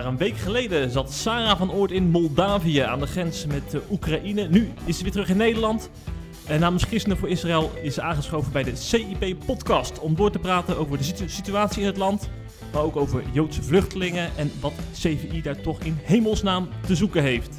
maar een week geleden zat Sarah van Oort in Moldavië aan de grens met uh, Oekraïne. Nu is ze weer terug in Nederland. En namens Christenen voor Israël is ze aangeschoven bij de CIP-podcast om door te praten over de situ situatie in het land, maar ook over Joodse vluchtelingen en wat CVI daar toch in hemelsnaam te zoeken heeft.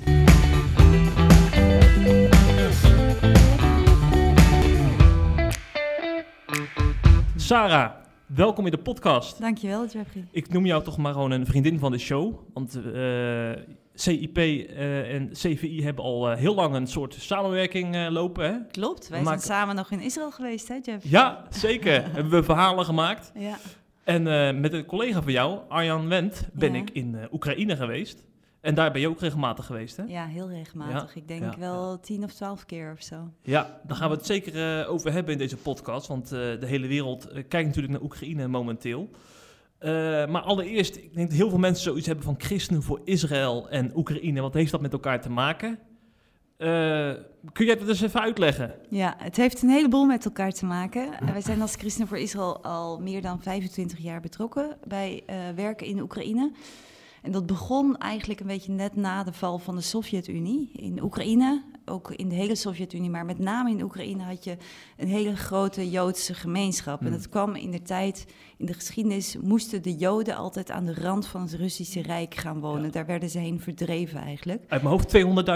Sarah, welkom in de podcast. Dankjewel, Jeffrey. Ik noem jou toch maar gewoon een vriendin van de show. Want uh, CIP uh, en CVI hebben al uh, heel lang een soort samenwerking lopen. Hè? Klopt, wij zijn samen nog in Israël geweest, hè Jeff? Ja, zeker. hebben we verhalen gemaakt. Ja. En met een collega van jou, Arjan Wendt, ben ja. ik in Oekraïne geweest. En daar ben je ook regelmatig geweest, hè? Ja, heel regelmatig. Ja, ik denk ja, wel ja. tien of twaalf keer of zo. Ja, daar gaan we het zeker uh, over hebben in deze podcast. Want uh, de hele wereld uh, kijkt natuurlijk naar Oekraïne momenteel. maar allereerst, ik denk dat heel veel mensen zoiets hebben van christenen voor Israël en Oekraïne. Wat heeft dat met elkaar te maken? kun jij dat eens even uitleggen? Ja, het heeft een heleboel met elkaar te maken. wij zijn als Christenen voor Israël al meer dan 25 jaar betrokken bij werken in Oekraïne. En dat begon eigenlijk een beetje net na de val van de Sovjet-Unie in Oekraïne. Ook in de hele Sovjet-Unie, maar met name in Oekraïne had je een hele grote Joodse gemeenschap. En Hmm. dat kwam in de tijd, in de geschiedenis, moesten de Joden altijd aan de rand van het Russische Rijk gaan wonen. Ja. Daar werden ze heen verdreven eigenlijk. Uit mijn hoofd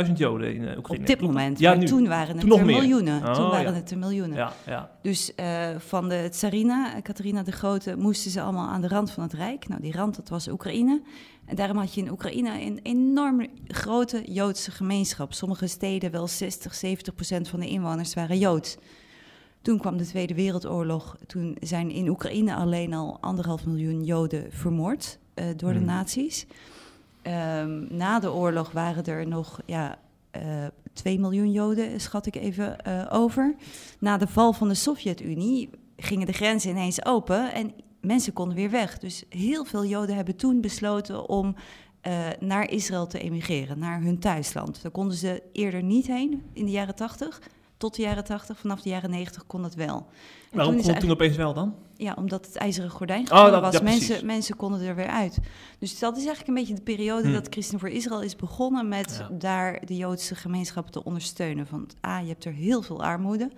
200.000 Joden in uh, Oekraïne. Op dit moment, Ja, maar nu. toen waren het Toen er miljoenen. Oh, toen waren ja. het er miljoenen. Ja, ja. Dus uh, van de tsarina, Catharina de Grote, moesten ze allemaal aan de rand van het Rijk. Nou, die rand, dat was Oekraïne. En daarom had je in Oekraïne een enorm grote Joodse gemeenschap. Sommige steden, wel 60, 70 procent van de inwoners waren Joods. Toen kwam de Tweede Wereldoorlog. Toen zijn in Oekraïne alleen al anderhalf miljoen Joden vermoord uh, door de Hmm. nazi's. Um, na de oorlog waren er nog ja, uh, 2 miljoen Joden, schat ik even uh, over. Na de val van de Sovjet-Unie gingen de grenzen ineens open en mensen konden weer weg. Dus heel veel Joden hebben toen besloten om uh, naar Israël te emigreren, naar hun thuisland. Daar konden ze eerder niet heen in de jaren 80. Tot de jaren 80, vanaf de jaren 90 kon dat wel. En Waarom kon het toen opeens wel dan? Ja, omdat het ijzeren gordijn oh, dat, was. Ja, mensen, mensen konden er weer uit. Dus dat is eigenlijk een beetje de periode Hmm. dat Christen voor Israël is begonnen met Ja. daar de Joodse gemeenschap te ondersteunen. Want A, je hebt er heel veel armoede.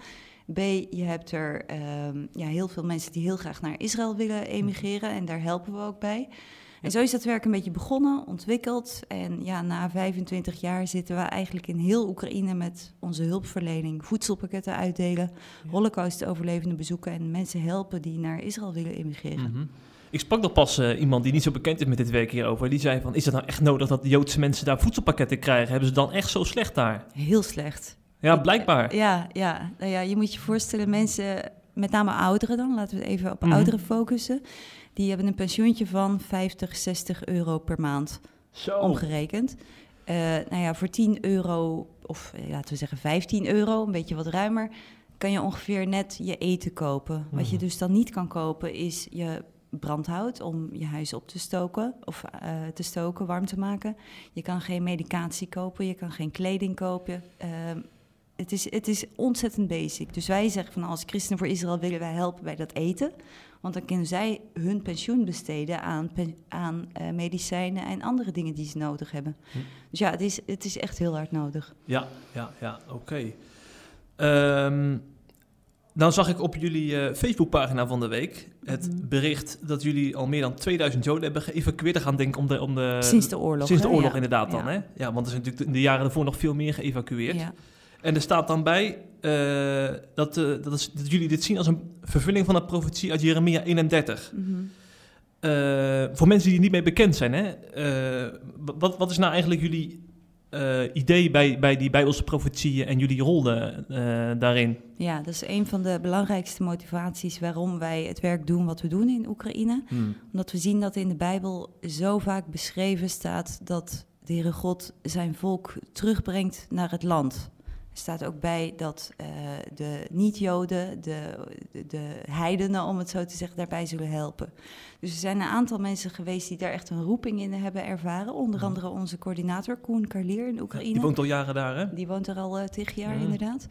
B, je hebt er ehm, ja, heel veel mensen die heel graag naar Israël willen emigreren. En daar helpen we ook bij. En zo is dat werk een beetje begonnen, ontwikkeld. En ja, na 25 jaar zitten we eigenlijk in heel Oekraïne met onze hulpverlening, voedselpakketten uitdelen, holocaust-overlevenden bezoeken en mensen helpen die naar Israël willen emigreren. Mhm. Ik sprak nog pas uh, iemand die niet zo bekend is met dit werk hierover. Die zei van, is het nou echt nodig dat de Joodse mensen daar voedselpakketten krijgen? Hebben ze dan echt zo slecht daar? Heel slecht. Ja, blijkbaar. Ja, ja, nou ja, je moet je voorstellen, mensen, met name ouderen dan, laten we het even op Mhm. ouderen focussen. Die hebben een pensioentje van 50, 60 euro per maand Zo. omgerekend. Uh, nou ja, voor 10 euro, of eh, laten we zeggen 15 euro, een beetje wat ruimer, kan je ongeveer net je eten kopen. Wat je Mhm. dus dan niet kan kopen is je brandhout om je huis op te stoken of uh, te stoken, warm te maken. Je kan geen medicatie kopen, je kan geen kleding kopen. Uh, het, is, het is ontzettend basic. Dus wij zeggen van als Christenen voor Israël willen wij helpen bij dat eten. Want dan kunnen zij hun pensioen besteden aan, aan uh, medicijnen en andere dingen die ze nodig hebben. Hm. Dus ja, het is, het is echt heel hard nodig. Ja, ja, ja, oké. Okay. Um, dan zag ik op jullie uh, Facebookpagina van de week het Mhm. bericht dat jullie al meer dan 2000 Joden hebben geëvacueerd. Daar gaan denk om de, om de... Sinds de oorlog. Sinds de hè? oorlog ja. inderdaad dan, hè? Ja, want er zijn natuurlijk in de jaren daarvoor nog veel meer geëvacueerd. Ja. En er staat dan bij uh, dat, uh, dat, is, dat, jullie dit zien als een vervulling van de profetie uit Jeremia 31. Mm -hmm. uh, voor mensen die niet mee bekend zijn, hè? Wat, wat is nou eigenlijk jullie idee bij, bij die Bijbelse profetieën en jullie rol daarin? Ja, dat is een van de belangrijkste motivaties waarom wij het werk doen wat we doen in Oekraïne. Hmm. Omdat we zien dat in de Bijbel zo vaak beschreven staat dat de Heere God zijn volk terugbrengt naar het land. Staat ook bij dat uh, de niet-Joden, de, de, de, heidenen, om het zo te zeggen, daarbij zullen helpen. Dus er zijn een aantal mensen geweest die daar echt een roeping in hebben ervaren. Onder andere onze coördinator Koen Karlier in Oekraïne. Die woont al jaren daar, hè? Die woont er al uh, tig jaar, Ja. inderdaad.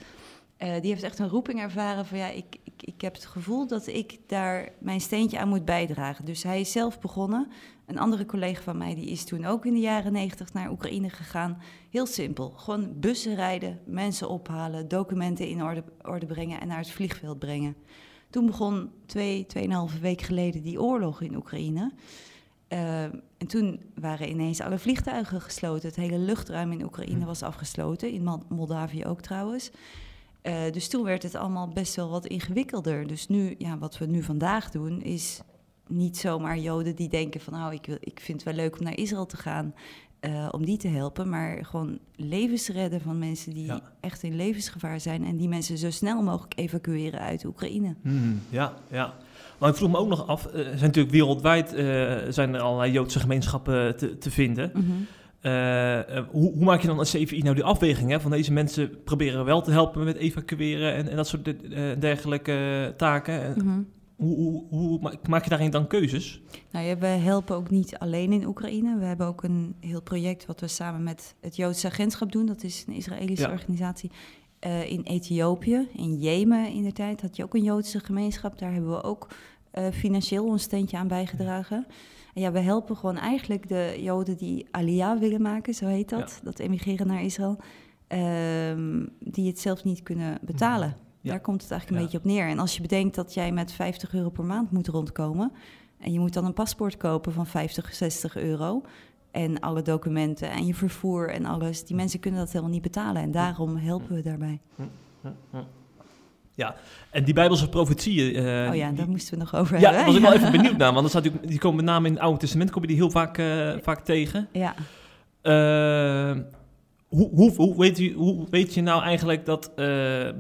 Uh, die heeft echt een roeping ervaren van ja, ik, ik heb het gevoel dat ik daar mijn steentje aan moet bijdragen. Dus hij is zelf begonnen. Een andere collega van mij die is toen ook in de jaren negentig naar Oekraïne gegaan. Heel simpel. Gewoon bussen rijden, mensen ophalen, documenten in orde, orde brengen en naar het vliegveld brengen. Toen begon twee, tweeënhalve week geleden die oorlog in Oekraïne. Uh, en toen waren ineens alle vliegtuigen gesloten. Het hele luchtruim in Oekraïne was afgesloten, in Moldavië ook trouwens. Uh, dus toen werd het allemaal best wel wat ingewikkelder. Dus nu, ja, wat we nu vandaag doen, is niet zomaar Joden die denken van... nou, ik, wil, ik vind het wel leuk om naar Israël te gaan... Uh, om die te helpen, maar gewoon levens redden van mensen die echt in levensgevaar zijn. En die mensen zo snel mogelijk evacueren uit Oekraïne. Mm, ja, ja. Maar ik vroeg me ook nog af, er zijn natuurlijk wereldwijd uh, zijn er allerlei Joodse gemeenschappen te, te vinden. Mm -hmm. Uh, hoe, hoe, maak je dan als CVI nou die afweging hè? van deze mensen proberen wel te helpen met evacueren en, en dat soort dergelijke taken? Mm -hmm. Hoe, hoe, hoe, maak je daarin dan keuzes? Nou ja, we helpen ook niet alleen in Oekraïne. We hebben ook een heel project wat we samen met het Joodse Agentschap doen. Dat is een Israëlische ja. organisatie. Uh, in Ethiopië, in Jemen in de tijd, had je ook een Joodse gemeenschap. Daar hebben we ook financieel een steentje aan bijgedragen. En ja, we helpen gewoon eigenlijk de Joden die Aliyah willen maken, zo heet dat. Ja. Dat emigreren naar Israël. Uh, die het zelf niet kunnen betalen. Ja. Daar komt het eigenlijk een beetje op neer. En als je bedenkt dat jij met 50 euro per maand moet rondkomen. En je moet dan een paspoort kopen van 50, 60 euro. En alle documenten en je vervoer en alles. Die mensen kunnen dat helemaal niet betalen. En daarom helpen we daarbij. Ja, en die Bijbelse profetieën. Uh, oh ja, daar moesten we nog over ja, hebben. Ja, was ik wel even benieuwd naar. Want dan staat natuurlijk, die komen met name in het Oude Testament kom je die heel vaak, uh, vaak tegen. Ja. Uh, hoe, hoe, hoe, weet je, hoe weet je nou eigenlijk dat, uh,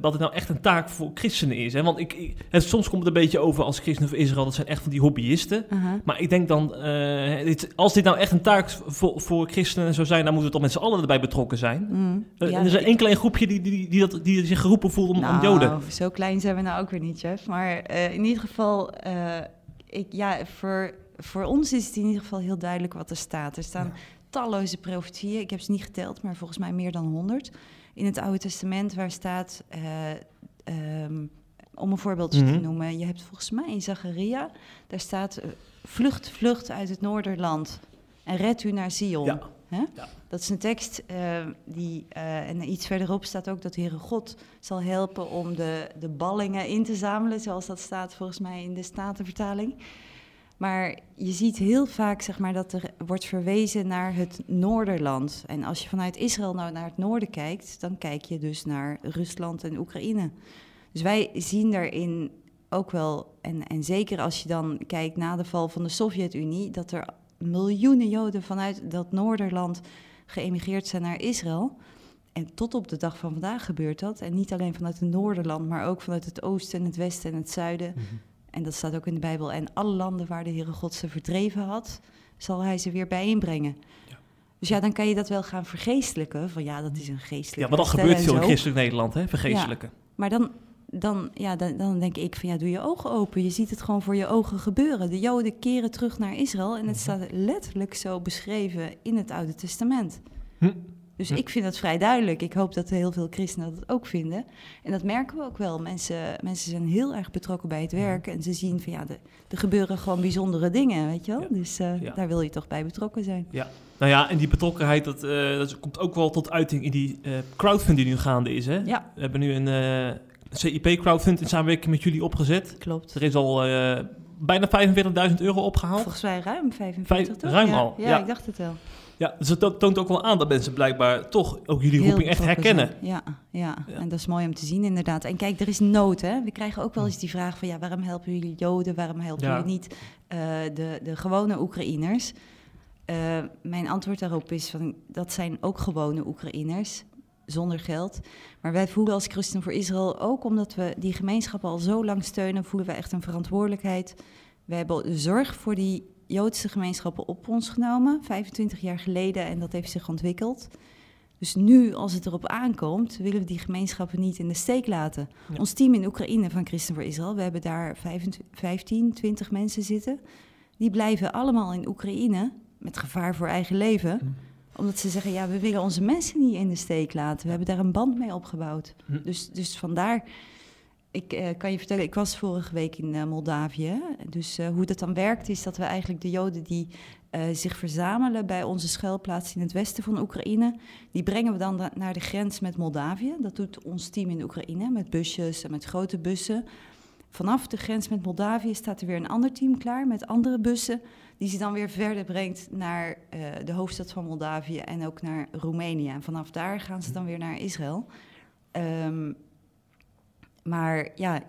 dat het nou echt een taak voor christenen is? Hè? Want ik, ik, het, soms komt het een beetje over als christenen of Israël, dat zijn echt van die hobbyisten. Uh -huh. Maar ik denk dan, uh, dit, als dit nou echt een taak voor, voor christenen zou zijn, dan moeten we toch met z'n allen erbij betrokken zijn. Mm, ja, en er is een klein groepje die, die, die, dat, die zich geroepen voelt om, nou, om Joden. Zo klein zijn we nou ook weer niet, Jeff. Maar in ieder geval, ik, ja, voor, voor ons is het in ieder geval heel duidelijk wat er staat. Er staan... Ja talloze profetieën. Ik heb ze niet geteld, maar volgens mij meer dan 100. In het Oude Testament waar staat, uh, um, om een voorbeeldje mm -hmm. te noemen, je hebt volgens mij in Zacharia, daar staat, uh, vlucht, vlucht uit het Noorderland en red u naar. Ja. Ja. Dat is een tekst uh, die, en iets verderop staat ook dat de Heere God zal helpen om de, de ballingen in te zamelen, zoals dat staat volgens mij in de Statenvertaling. Maar je ziet heel vaak zeg maar, dat er wordt verwezen naar het Noorderland. En als je vanuit Israël nou naar het noorden kijkt, dan kijk je dus naar Rusland en Oekraïne. Dus wij zien daarin ook wel, en, en zeker als je dan kijkt na de val van de Sovjet-Unie, dat er miljoenen Joden vanuit dat Noorderland geëmigreerd zijn naar Israël. En tot op de dag van vandaag gebeurt dat. En niet alleen vanuit het Noorderland, maar ook vanuit het oosten en het westen en het zuiden. -hmm. En dat staat ook in de Bijbel. En alle landen waar de Heere God ze verdreven had, zal hij ze weer bijeenbrengen. Ja. Dus ja, dan kan je dat wel gaan vergeestelijken. Van ja, dat is een geestelijke. Ja, maar dat gebeurt veel in christelijk Nederland, hè? Vergeestelijken. Ja, maar dan, dan, ja, dan, dan denk ik van ja, doe je ogen open. Je ziet het gewoon voor je ogen gebeuren. De Joden keren terug naar Israël. En het staat letterlijk zo beschreven in het Oude Testament. Hm. Dus ik vind dat vrij duidelijk. Ik hoop dat heel veel christenen dat ook vinden. En dat merken we ook wel. Mensen, mensen zijn heel erg betrokken bij het werk. En ze zien van ja, de, er gebeuren gewoon bijzondere dingen, weet je wel. Ja. Dus uh, ja. daar wil je toch bij betrokken zijn. Ja, nou ja, en die betrokkenheid, dat, uh, dat komt ook wel tot uiting in die uh, crowdfunding die nu gaande is. Hè? Ja. We hebben nu een CIP-crowdfund in samenwerking met jullie opgezet. Klopt. Er is al bijna 45.000 euro opgehaald. Volgens mij ruim 45, Vijf, Ruim al, ja, ik dacht het wel. Ja, dus het toont ook wel aan dat mensen blijkbaar toch ook jullie Heel roeping echt herkennen. Ja, ja, ja, en dat is mooi om te zien inderdaad. En kijk, er is nood hè. We krijgen ook wel eens die vraag van ja, waarom helpen jullie Joden, waarom helpen jullie niet uh, de, de gewone Oekraïners? Uh, mijn antwoord daarop is van dat zijn ook gewone Oekraïners zonder geld. Maar wij voelen als Christen voor Israël ook omdat we die gemeenschappen al zo lang steunen, voelen we echt een verantwoordelijkheid. We hebben zorg voor die Joodse gemeenschappen op ons genomen, 25 jaar geleden, en dat heeft zich ontwikkeld. Dus nu, als het erop aankomt, willen we die gemeenschappen niet in de steek laten. Ja. Ons team in Oekraïne van Christen voor Israël, we hebben daar 15, 20 mensen zitten. Die blijven allemaal in Oekraïne met gevaar voor eigen leven. Hm. Omdat ze zeggen, ja, we willen onze mensen niet in de steek laten. We hebben daar een band mee opgebouwd. Hm. Dus, dus vandaar ik eh, kan je vertellen, ik was vorige week in eh, Moldavië. Dus eh, hoe dat dan werkt, is dat we eigenlijk de Joden die zich verzamelen bij onze schuilplaats in het westen van Oekraïne, die brengen we dan da- naar de grens met Moldavië. Dat doet ons team in Oekraïne met busjes en met grote bussen. Vanaf de grens met Moldavië staat er weer een ander team klaar met andere bussen, die ze dan weer verder brengt naar de hoofdstad van Moldavië en ook naar Roemenië. En vanaf daar gaan ze dan weer naar Israël. Ehm, maar ja,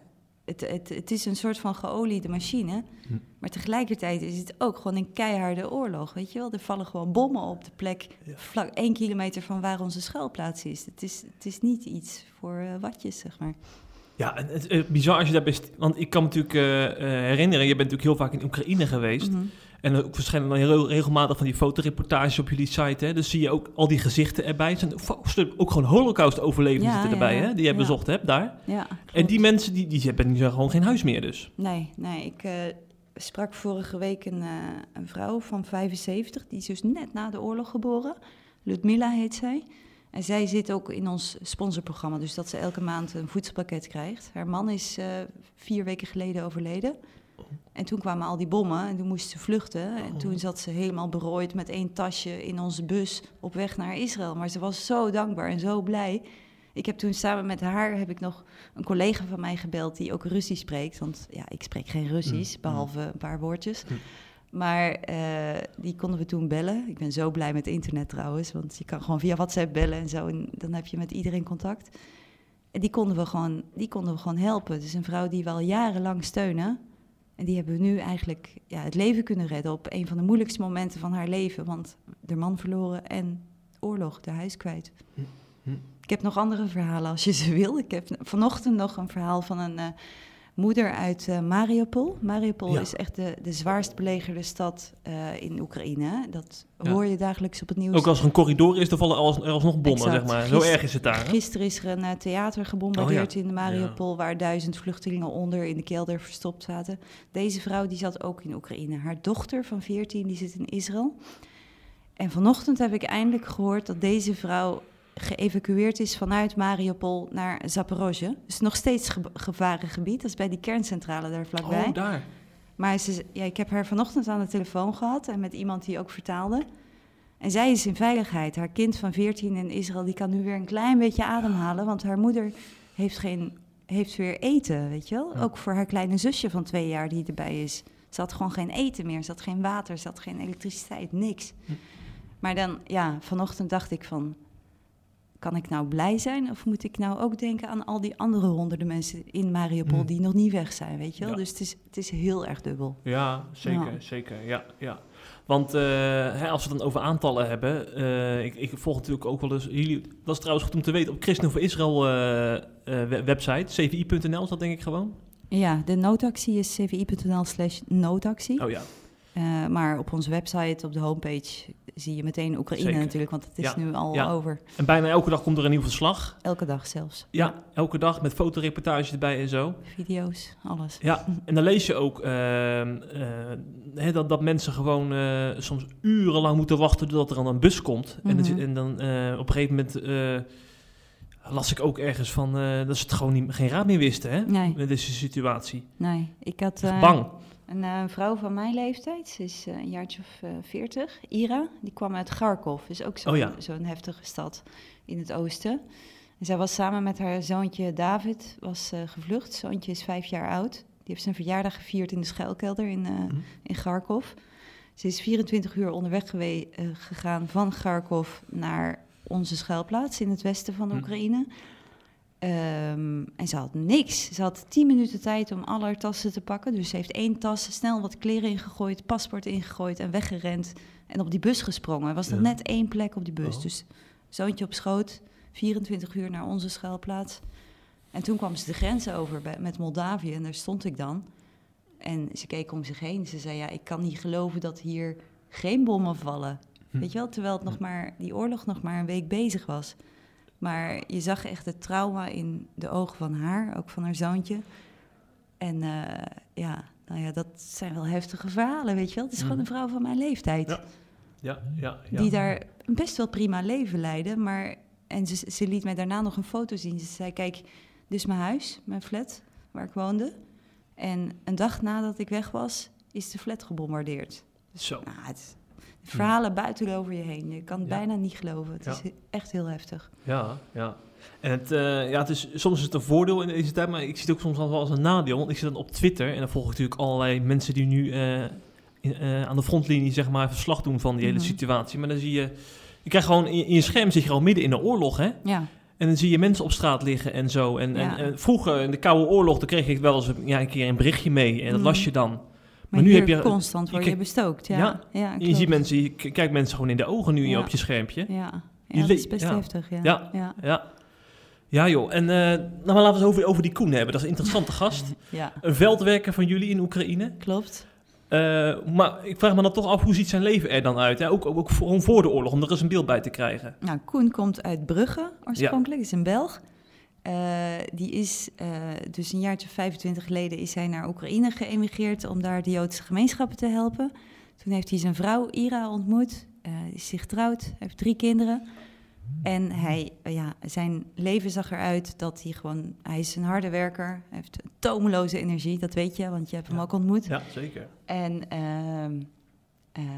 het, het, het is een soort van geoliede machine. Hm. Maar tegelijkertijd is het ook gewoon een keiharde oorlog. Weet je wel, er vallen gewoon bommen op de plek. Ja. vlak één kilometer van waar onze schuilplaats is. Het is, het is niet iets voor eh, watjes, zeg maar. Ja, en het is bizar als je daar best... Want ik kan me natuurlijk eh, eh, herinneren, je bent natuurlijk heel vaak in Oekraïne geweest. Mhm. En ook verschijnen dan heel regelmatig van die fotoreportages op jullie site. Hè? Dus zie je ook al die gezichten erbij. Er zijn ook gewoon holocaust-overlevenden Ja, zitten erbij, ja. hè? die je bezocht hebt daar. Ja, En die mensen, die, die hebben nu gewoon geen huis meer dus. Nee, nee. Ik eh, sprak vorige week een, eh, een vrouw van 75, die is dus net na de oorlog geboren. Ludmila heet zij. En zij zit ook in ons sponsorprogramma, dus dat ze elke maand een voedselpakket krijgt. Haar man is eh, vier weken geleden overleden. En toen kwamen al die bommen en toen moest ze vluchten. En Oh. toen zat ze helemaal berooid met één tasje in onze bus op weg naar Israël. Maar ze was zo dankbaar en zo blij. Ik heb toen samen met haar heb ik nog een collega van mij gebeld die ook Russisch spreekt. Want ja, ik spreek geen Russisch, Mm, behalve een paar woordjes. Mm. Maar eh, die konden we toen bellen. Ik ben zo blij met internet trouwens, want je kan gewoon via WhatsApp bellen en zo. En dan heb je met iedereen contact. En die konden we gewoon, die konden we gewoon helpen. Dus een vrouw die we al jarenlang steunen. En die hebben we nu eigenlijk ja, het leven kunnen redden op een van de moeilijkste momenten van haar leven. Want de man verloren en oorlog, de huis kwijt. Hm, hm. Ik heb nog andere verhalen als je ze wil. Ik heb vanochtend nog een verhaal van een eh, moeder uit eh, Mariupol. Mariupol Ja. is echt de, de zwaarst belegerde stad eh, in Oekraïne. Dat Ja. hoor je dagelijks op het nieuws. Ook als er een corridor is, dan vallen er als- er alsnog bommen, Exact. zeg maar. Zo erg is het daar. hè? Gisteren is er een eh, theater gebombardeerd Oh in Mariupol, waar duizend vluchtelingen onder in de kelder verstopt zaten. Deze vrouw die zat ook in Oekraïne. Haar dochter van 14 die zit in Israël. En vanochtend heb ik eindelijk gehoord dat deze vrouw geëvacueerd is vanuit Mariupol naar Zaporozhye. Dus nog steeds ge gevarengebied. Dat is bij die kerncentrale daar vlakbij. Oh, daar. Maar ze, ja, ik heb haar vanochtend aan de telefoon gehad en met iemand die ook vertaalde. En zij is in veiligheid. Haar kind van 14 in Israël die kan nu weer een klein beetje ademhalen, want haar moeder heeft, geen, heeft weer eten, weet je wel? Ja. Ook voor haar kleine zusje van twee jaar die erbij is. Ze had gewoon geen eten meer, ze had geen water, ze had geen elektriciteit, niks. Hm. Maar dan, ja, vanochtend dacht ik van, kan ik nou blij zijn? Of moet ik nou ook denken aan al die andere honderden mensen in Mariupol Hm. die nog niet weg zijn, weet je wel? Ja. Dus het is, het is heel erg dubbel. Ja, zeker, Ja. zeker. Ja, ja. Want eh, hè, als we het dan over aantallen hebben, eh, ik, ik volg natuurlijk ook wel eens, jullie, dat is trouwens goed om te weten, op Christen voor Israël eh, we- website, cvi.nl is dat denk ik gewoon. Ja, de noodactie is cvi.nl slash noodactie. Oh ja, maar op onze website, op de homepage, zie je meteen Oekraïne Zeker. natuurlijk, want het is Ja, nu al ja. over. en bijna elke dag komt er een nieuw verslag. Elke dag zelfs. Ja, elke dag met fotoreportages erbij en zo. Video's, alles. Ja, en dan lees je ook ehm, eh, hè, dat, dat mensen gewoon eh, soms urenlang moeten wachten totdat er dan een bus komt. En, Mhm. en dan eh, op een gegeven moment las ik ook ergens van dat ze het gewoon niet, geen raad meer wisten hè, Nee. met deze situatie. Nee, ik had bang. Een eh, vrouw van mijn leeftijd, ze is eh, een jaartje of eh, veertig, Ira, die kwam uit Kharkov, is ook zo'n Oh ja. heftige stad in het oosten. En zij was samen met haar zoontje David, was gevlucht. Zoontje is vijf jaar oud. Die heeft zijn verjaardag gevierd in de schuilkelder in, Hm. in Kharkov. Ze is 24 uur onderweg gegaan van Kharkov naar onze schuilplaats in het westen van Hm. Oekraïne. Ehm, en ze had niks. Ze had 10 minuten tijd om alle haar tassen te pakken. Dus ze heeft één tas, snel wat kleren ingegooid, paspoort ingegooid en weggerend. En op die bus gesprongen. Er was nog Ja. net één plek op die bus. Oh. Dus zoontje op schoot, 24 uur naar onze schuilplaats. En toen kwam ze de grens over bij, met Moldavië en daar stond ik dan. En ze keek om zich heen. Ze zei, ja, ik kan niet geloven dat hier geen bommen vallen. Hm. Weet je wel, terwijl het nog maar, die oorlog nog maar een week bezig was. Maar je zag echt het trauma in de ogen van haar, ook van haar zoontje. En eh, ja, nou ja, dat zijn wel heftige verhalen, weet je wel. Het is gewoon Mhm. een vrouw van mijn leeftijd. Ja. Ja, ja, ja. Die daar een best wel prima leven leidde. Maar, en ze, ze liet mij daarna nog een foto zien. Ze zei, kijk, dit is mijn huis, mijn flat. waar ik woonde. En een dag nadat ik weg was, is de flat gebombardeerd. Zo. Nou, het, verhalen buiten over je heen. Je kan het bijna niet geloven. Het is echt heel heftig. Ja, ja. En het, eh, ja, het is, soms is het een voordeel in deze tijd, maar ik zie het ook soms wel als een nadeel. Want ik zit dan op Twitter en dan volg ik natuurlijk allerlei mensen die nu eh, in, eh, aan de frontlinie zeg maar verslag doen van die hele Mhm. situatie. Maar dan zie je, je krijgt gewoon in, in je scherm zit je gewoon midden in een oorlog, hè? Ja, En dan zie je mensen op straat liggen en zo. En, Ja. en, en vroeger in de Koude Oorlog, dan kreeg ik wel eens een- ja, een keer een berichtje mee en dat Mhm. las je dan. Maar, nu heb je- constant word je, bestookt. Ja, Ja. je ziet mensen, je kijkt mensen gewoon in de ogen nu Ja. op je schermpje. Ja, ja dat is best heftig. Ja. Ja. Ja. Ja. Joh, en eh, nou maar laten we het over, over die Koen hebben. Dat is een interessante gast. ja, Een veldwerker van jullie in Oekraïne. klopt. Eh, maar ik vraag me dan toch af, hoe ziet zijn leven er dan uit? Hè? Ook, ook, ook voor, voor de oorlog, om er eens een beeld bij te krijgen. Nou, Koen komt uit Brugge oorspronkelijk, is een Belg. Eh, die is uh, dus een jaartje 25 geleden is hij naar Oekraïne geëmigreerd om daar de Joodse gemeenschappen te helpen. Toen heeft hij zijn vrouw Ira ontmoet, uh, is zich getrouwd, heeft drie kinderen. En hij, ja, zijn leven zag eruit dat hij gewoon, hij is een harde werker, hij heeft tomeloze energie, dat weet je, want je hebt hem Ja. ook ontmoet. Ja, zeker. En uh, uh,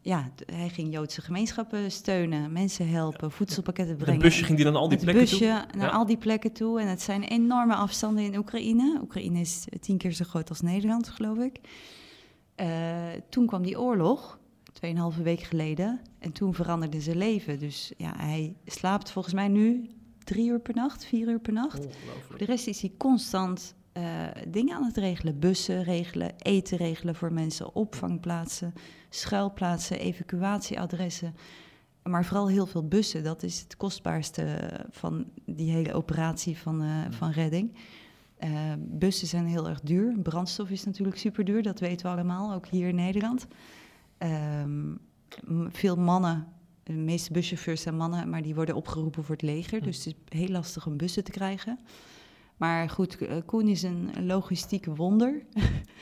ja, hij ging Joodse gemeenschappen steunen, mensen helpen, voedselpakketten brengen. Met busje ging hij dan al die Met plekken busje toe? naar Ja. al die plekken toe. En het zijn enorme afstanden in Oekraïne. Oekraïne is tien keer zo groot als Nederland, geloof ik. Uh, toen kwam die oorlog, tweeënhalve week geleden. En toen veranderde zijn leven. Dus ja, hij slaapt volgens mij nu drie uur per nacht, vier uur per nacht. Voor de rest is hij constant uh, dingen aan het regelen. Bussen regelen, eten regelen voor mensen, opvangplaatsen, schuilplaatsen, evacuatieadressen. Maar vooral heel veel bussen. Dat is het kostbaarste van die hele operatie van, uh, van redding. Uh, bussen zijn heel erg duur. Brandstof is natuurlijk super duur, dat weten we allemaal, ook hier in Nederland. Um, veel mannen, de meeste buschauffeurs zijn mannen, maar die worden opgeroepen voor het leger. Dus het is heel lastig om bussen te krijgen. Maar goed, Koen is een logistiek wonder.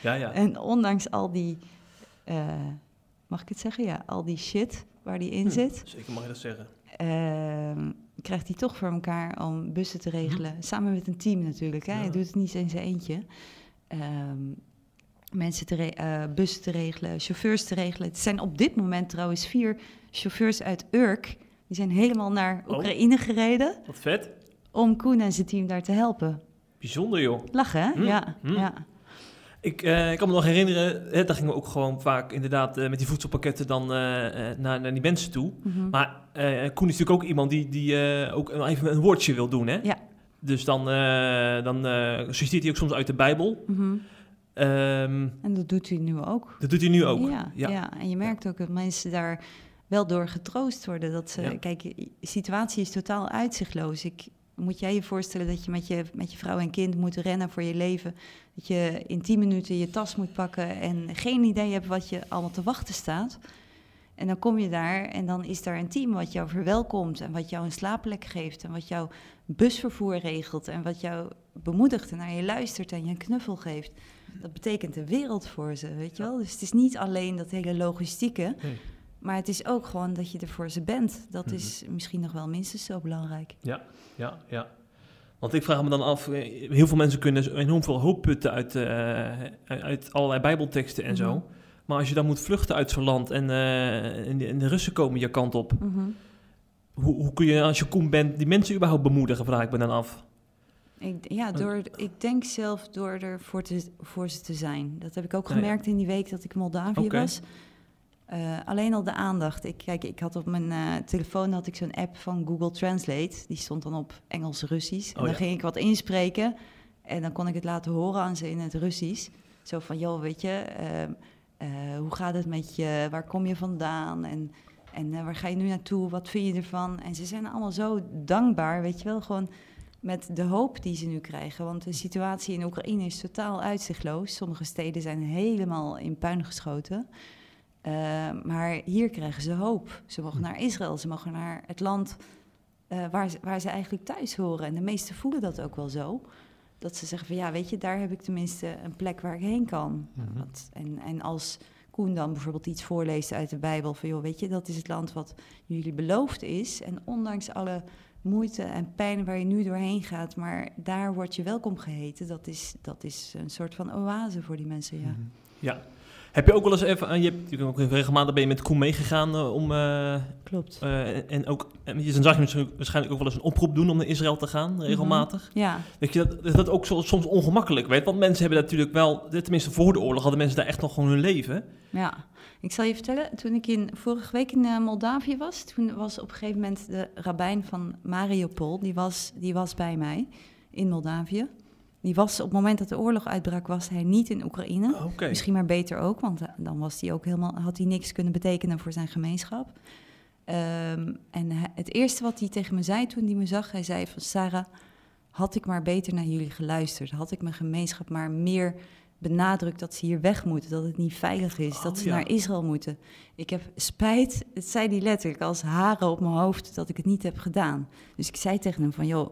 Ja, ja. en ondanks al die, uh, mag ik het zeggen? Ja, al die shit waar die in zit. Hm, zeker mag je dat zeggen. Uh, krijgt hij toch voor elkaar om bussen te regelen. Hm. Samen met een team natuurlijk. Hè? Ja. Hij doet het niet in zijn eentje. Um, mensen te uh, bussen te regelen, chauffeurs te regelen. Het zijn op dit moment trouwens vier chauffeurs uit Urk. Die zijn helemaal naar Oekraïne oh. gereden. Wat vet. Om Koen en zijn team daar te helpen. Bijzonder joh. Lachen, hè? Hm. Ja, hm. ja. Ik, uh, ik kan me nog herinneren, hè, daar gingen we ook gewoon vaak inderdaad uh, met die voedselpakketten dan uh, naar, naar, die mensen toe. Mhm. Mm -hmm. Maar Koen is natuurlijk ook iemand die, die ook even een woordje wil doen, hè? Ja. Dus dan, dan citeert hij ook soms uit de Bijbel. -hmm. um, en dat doet hij nu ook. Dat doet hij nu ook. Ja, ja. ja. en je merkt ook dat mensen daar wel door getroost worden. Dat ze, kijk, de situatie is totaal uitzichtloos. Ik, moet jij je voorstellen dat je met, je met je vrouw en kind moet rennen voor je leven. Dat je in tien minuten je tas moet pakken en geen idee hebt wat je allemaal te wachten staat. En dan kom je daar en dan is daar een team wat jou verwelkomt en wat jou een slaapplek geeft en wat jouw busvervoer regelt en wat jou bemoedigt en naar je luistert en je een knuffel geeft. Dat betekent de wereld voor ze, weet je wel. Dus het is niet alleen dat hele logistieke, nee. maar het is ook gewoon dat je er voor ze bent. Dat Mhm. is misschien nog wel minstens zo belangrijk. Ja, ja, ja. Want ik vraag me dan af, eh, heel veel mensen kunnen enorm veel hoop putten uit, uh, uit allerlei bijbelteksten en Mhm. zo. Maar als je dan moet vluchten uit zo'n land en, uh, en, de, en, de, Russen komen je kant op, mm -hmm. hoe, hoe, kun je als je Koen bent die mensen überhaupt bemoedigen, vraag ik me dan af. Ik, ja, door, ik denk zelf door er voor, te, voor ze te zijn. Dat heb ik ook Nee. gemerkt in die week dat ik Moldavië was. Uh, alleen al de aandacht. Ik, kijk, ik had op mijn uh, telefoon had ik zo'n app van Google Translate. Die stond dan op Engels-Russisch. En Oh, dan ja. ging ik wat inspreken. En dan kon ik het laten horen aan ze in het Russisch. Zo van, joh, weet je, uh, hoe gaat het met je? Waar kom je vandaan? En, en waar ga je nu naartoe? Wat vind je ervan? En ze zijn allemaal zo dankbaar, weet je wel, gewoon met de hoop die ze nu krijgen. Want de situatie in Oekraïne is totaal uitzichtloos. Sommige steden zijn helemaal in puin geschoten. Uh, maar hier krijgen ze hoop. Ze mogen naar Israël, ze mogen naar het land uh, waar, ze, waar ze eigenlijk thuis horen. En de meesten voelen dat ook wel zo. Dat ze zeggen van ja, weet je, daar heb ik tenminste een plek waar ik heen kan. Wat, en, en als Koen dan bijvoorbeeld iets voorleest uit de Bijbel van joh, weet je, dat is het land wat jullie beloofd is. En ondanks alle moeite en pijn waar je nu doorheen gaat. Maar daar word je welkom geheten. Dat is, dat is een soort van oase voor die mensen, ja. Mhm. Ja. Heb je ook wel eens even, je hebt je ook regelmatig ben je met Koen meegegaan eh, om, eh, Klopt. eh, en ook, en je- dan zag je misschien waarschijnlijk ook wel eens een oproep doen om naar Israël te gaan, regelmatig. Ja, Dat je dat, dat ook zo, soms ongemakkelijk weet, want mensen hebben natuurlijk wel, tenminste voor de oorlog hadden mensen daar echt nog gewoon hun leven. ja. Ik zal je vertellen, toen ik in, vorige week in Moldavië was, toen was op een gegeven moment de rabbijn van Mariupol, die was, die was bij mij in Moldavië. Die was op het moment dat de oorlog uitbrak, was hij niet in Oekraïne. Oké. Misschien maar beter ook, want eh, dan was hij ook helemaal, had hij niks kunnen betekenen voor zijn gemeenschap. Ehm, en hij- het eerste wat hij tegen me zei toen hij me zag, hij zei van Sarah, had ik maar beter naar jullie geluisterd, had ik mijn gemeenschap maar meer benadrukt dat ze hier weg moeten, dat het niet veilig is, Oh, dat ze ja. naar Israël moeten. Ik heb spijt, het zei hij letterlijk als haren op mijn hoofd dat ik het niet heb gedaan. Dus ik zei tegen hem van joh,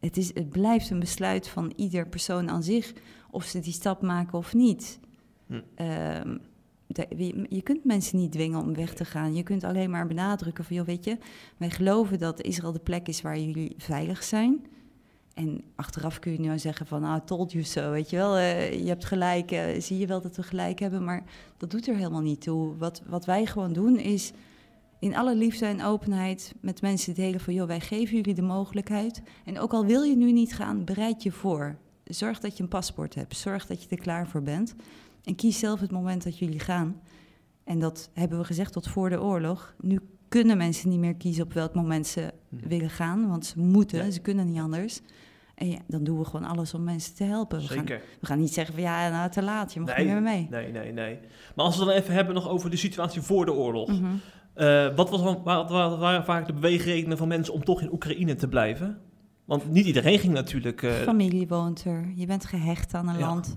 het, is, het blijft een besluit van ieder persoon aan zich of ze die stap maken of niet. Hm. Ehm, de- je, kunt mensen niet dwingen om weg te gaan. Je kunt alleen maar benadrukken van, joh, weet je, wij geloven dat Israël de plek is waar jullie veilig zijn. En achteraf kun je nu zeggen van, nou, told you so, weet je wel. eh, je hebt gelijk, eh, zie je wel dat we gelijk hebben, maar dat doet er helemaal niet toe. Wat, wat wij gewoon doen is in alle liefde en openheid met mensen delen van, joh, wij geven jullie de mogelijkheid. En ook al wil je nu niet gaan, bereid je voor. Zorg dat je een paspoort hebt. Zorg dat je er klaar voor bent. En kies zelf het moment dat jullie gaan. En dat hebben we gezegd tot voor de oorlog. Nu kunnen mensen niet meer kiezen op welk moment ze Hm. willen gaan. Want ze moeten, Ja. ze kunnen niet anders. En ja, dan doen we gewoon alles om mensen te helpen. We gaan, we gaan niet zeggen van ja, nou te laat, je mag Nee. niet meer mee. Nee, nee, nee. Maar als we het dan even hebben nog over de situatie voor de oorlog. Mhm. Eh, wat, was, wat, wat waren vaak de beweegredenen van mensen om toch in Oekraïne te blijven? Want niet iedereen ging natuurlijk... eh, Familie woont er, je bent gehecht aan een Ja. land.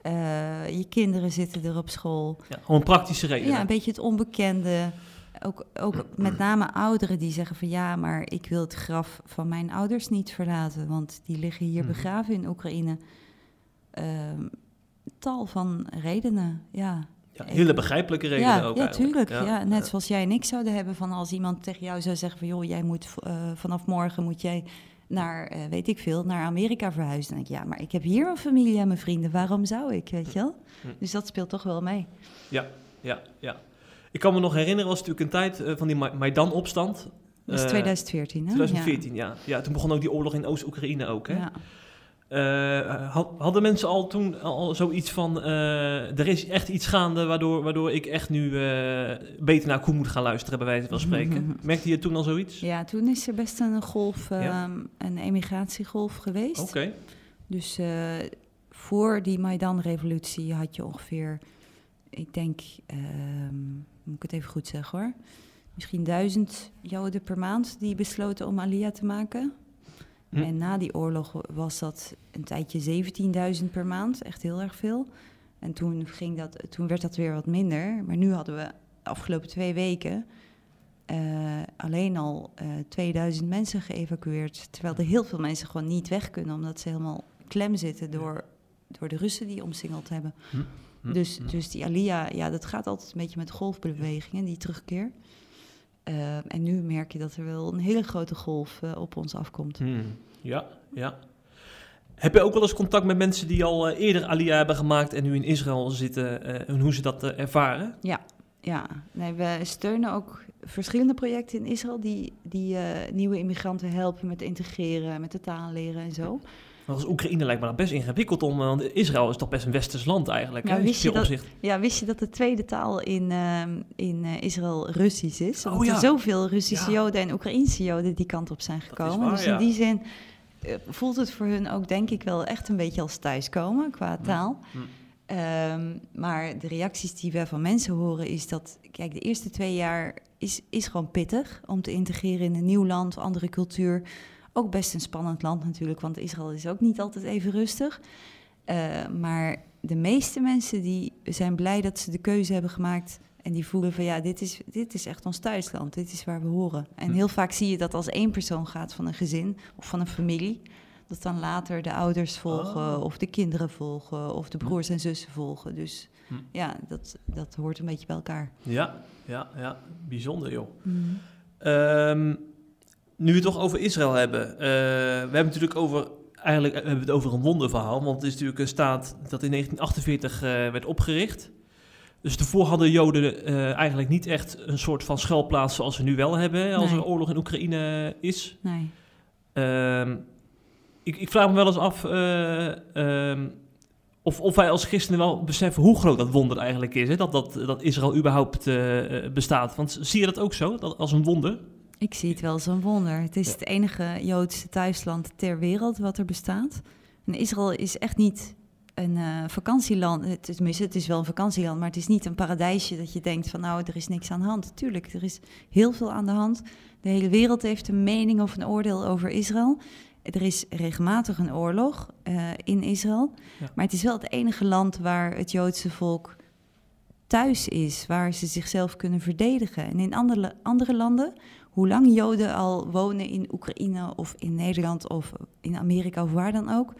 Eh, je kinderen zitten er op school. ja, gewoon praktische redenen. Ja, een beetje het onbekende. Ook, ook met name ouderen die zeggen van ja, maar ik wil het graf van mijn ouders niet verlaten, want die liggen hier Mhm. begraven in Oekraïne. Ehm, tal van redenen, ja. Ja, hele begrijpelijke redenen ja, ook ja, eigenlijk. tuurlijk. Ja, net ja. zoals jij en ik zouden hebben van als iemand tegen jou zou zeggen van joh, jij moet eh, vanaf morgen moet jij naar, eh, weet ik veel, naar Amerika verhuizen. Dan denk ik, ja, maar ik heb hier een familie en mijn vrienden, waarom zou ik, weet je wel? Hm. Dus dat speelt toch wel mee. Ja, ja, ja. Ik kan me nog herinneren, was natuurlijk een tijd eh, van die Ma- Maidan-opstand. Dat is Eh, 2014, hè? 2014, ja. ja. Toen begon ook die oorlog in Oost-Oekraïne ook, hè? Ja. Eh, had- hadden mensen al toen al zoiets van, eh, er is echt iets gaande waardoor, waardoor ik echt nu eh, beter naar Koen moet gaan luisteren, bij wijze van spreken. Merkte je toen al zoiets? Ja, toen is er best een golf, Ja. ehm, een emigratiegolf geweest. Oké. Dus voor die Maidan-revolutie had je ongeveer, ik denk, ehm, moet ik het even goed zeggen hoor, misschien duizend Joden per maand die besloten om Aliyah te maken. Hm. En na die oorlog was dat een tijdje 17.000 per maand, echt heel erg veel. En toen, ging dat, toen werd dat weer wat minder. Maar nu hadden we de afgelopen twee weken eh, alleen al eh 2000 mensen geëvacueerd. Terwijl er heel veel mensen gewoon niet weg kunnen, omdat ze helemaal klem zitten door, door de Russen die omsingeld hebben. Hm, Dus, hm. dus die Alia, ja, dat gaat altijd een beetje met golfbewegingen, die terugkeer. Eh, en nu merk je dat er wel een hele grote golf eh, op ons afkomt. Hmm, Ja, ja. Heb je ook wel eens contact met mensen die al eh, eerder Aliyah hebben gemaakt en nu in Israël zitten eh, en hoe ze dat ervaren? Ja, nee, we steunen ook verschillende projecten in Israël die, die nieuwe immigranten helpen met integreren, met de taal leren en zo. Want als Oekraïne lijkt me dat best ingewikkeld om, want Israël is toch best een westers land eigenlijk. Ja, hè, wist je dat- opzicht. Ja, wist je dat de tweede taal in, ehm, in eh, Israël Russisch is? Oh Omdat ja. er zoveel Russische Ja. Joden en Oekraïnse Joden die kant op zijn gekomen. waar, dus in ja. die zin eh, voelt het voor hun ook denk ik wel echt een beetje als thuiskomen qua taal. Hm. Ehm, maar de reacties die we van mensen horen is dat, kijk, de eerste twee jaar is, is gewoon pittig om te integreren in een nieuw land, andere cultuur. Ook best een spannend land natuurlijk, want Israël is ook niet altijd even rustig. Eh, maar de meeste mensen die zijn blij dat ze de keuze hebben gemaakt en die voelen van ja, dit is, dit is echt ons thuisland, dit is waar we horen. En Hm. heel vaak zie je dat als één persoon gaat van een gezin of van een familie, dat dan later de ouders volgen Oh. of de kinderen volgen of de broers en zussen volgen. Dus Hm. ja, dat, dat hoort een beetje bij elkaar. Ja, ja, ja. Bijzonder joh. Ehm, nu we het toch over Israël hebben. eh, we hebben het natuurlijk over, eigenlijk hebben we het over een wonderverhaal. Want het is natuurlijk een staat dat in 1948 eh, werd opgericht. Dus daarvoor hadden Joden eh, eigenlijk niet echt een soort van schuilplaats zoals we nu wel hebben. Als Nee. er oorlog in Oekraïne is. Nee. Ehm, ik, ik vraag me wel eens af eh, ehm, of, of wij als christenen wel beseffen hoe groot dat wonder eigenlijk is. Hè? Dat, dat, dat Israël überhaupt bestaat. Want zie je dat ook zo, dat, als een wonder? Ik zie het wel als een wonder. Het is Ja. het enige Joodse thuisland ter wereld wat er bestaat. En Israël is echt niet een eh, vakantieland. Het, is- tenminste, het is wel een vakantieland, maar het is niet een paradijsje dat je denkt van nou, er is niks aan de hand. Tuurlijk, er is heel veel aan de hand. De hele wereld heeft een mening of een oordeel over Israël. Er is regelmatig een oorlog eh, in Israël. Ja. Maar het is wel het enige land waar het Joodse volk thuis is, waar ze zichzelf kunnen verdedigen. En in andere, andere landen, hoe lang Joden al wonen in Oekraïne of in Nederland of in Amerika of waar dan ook.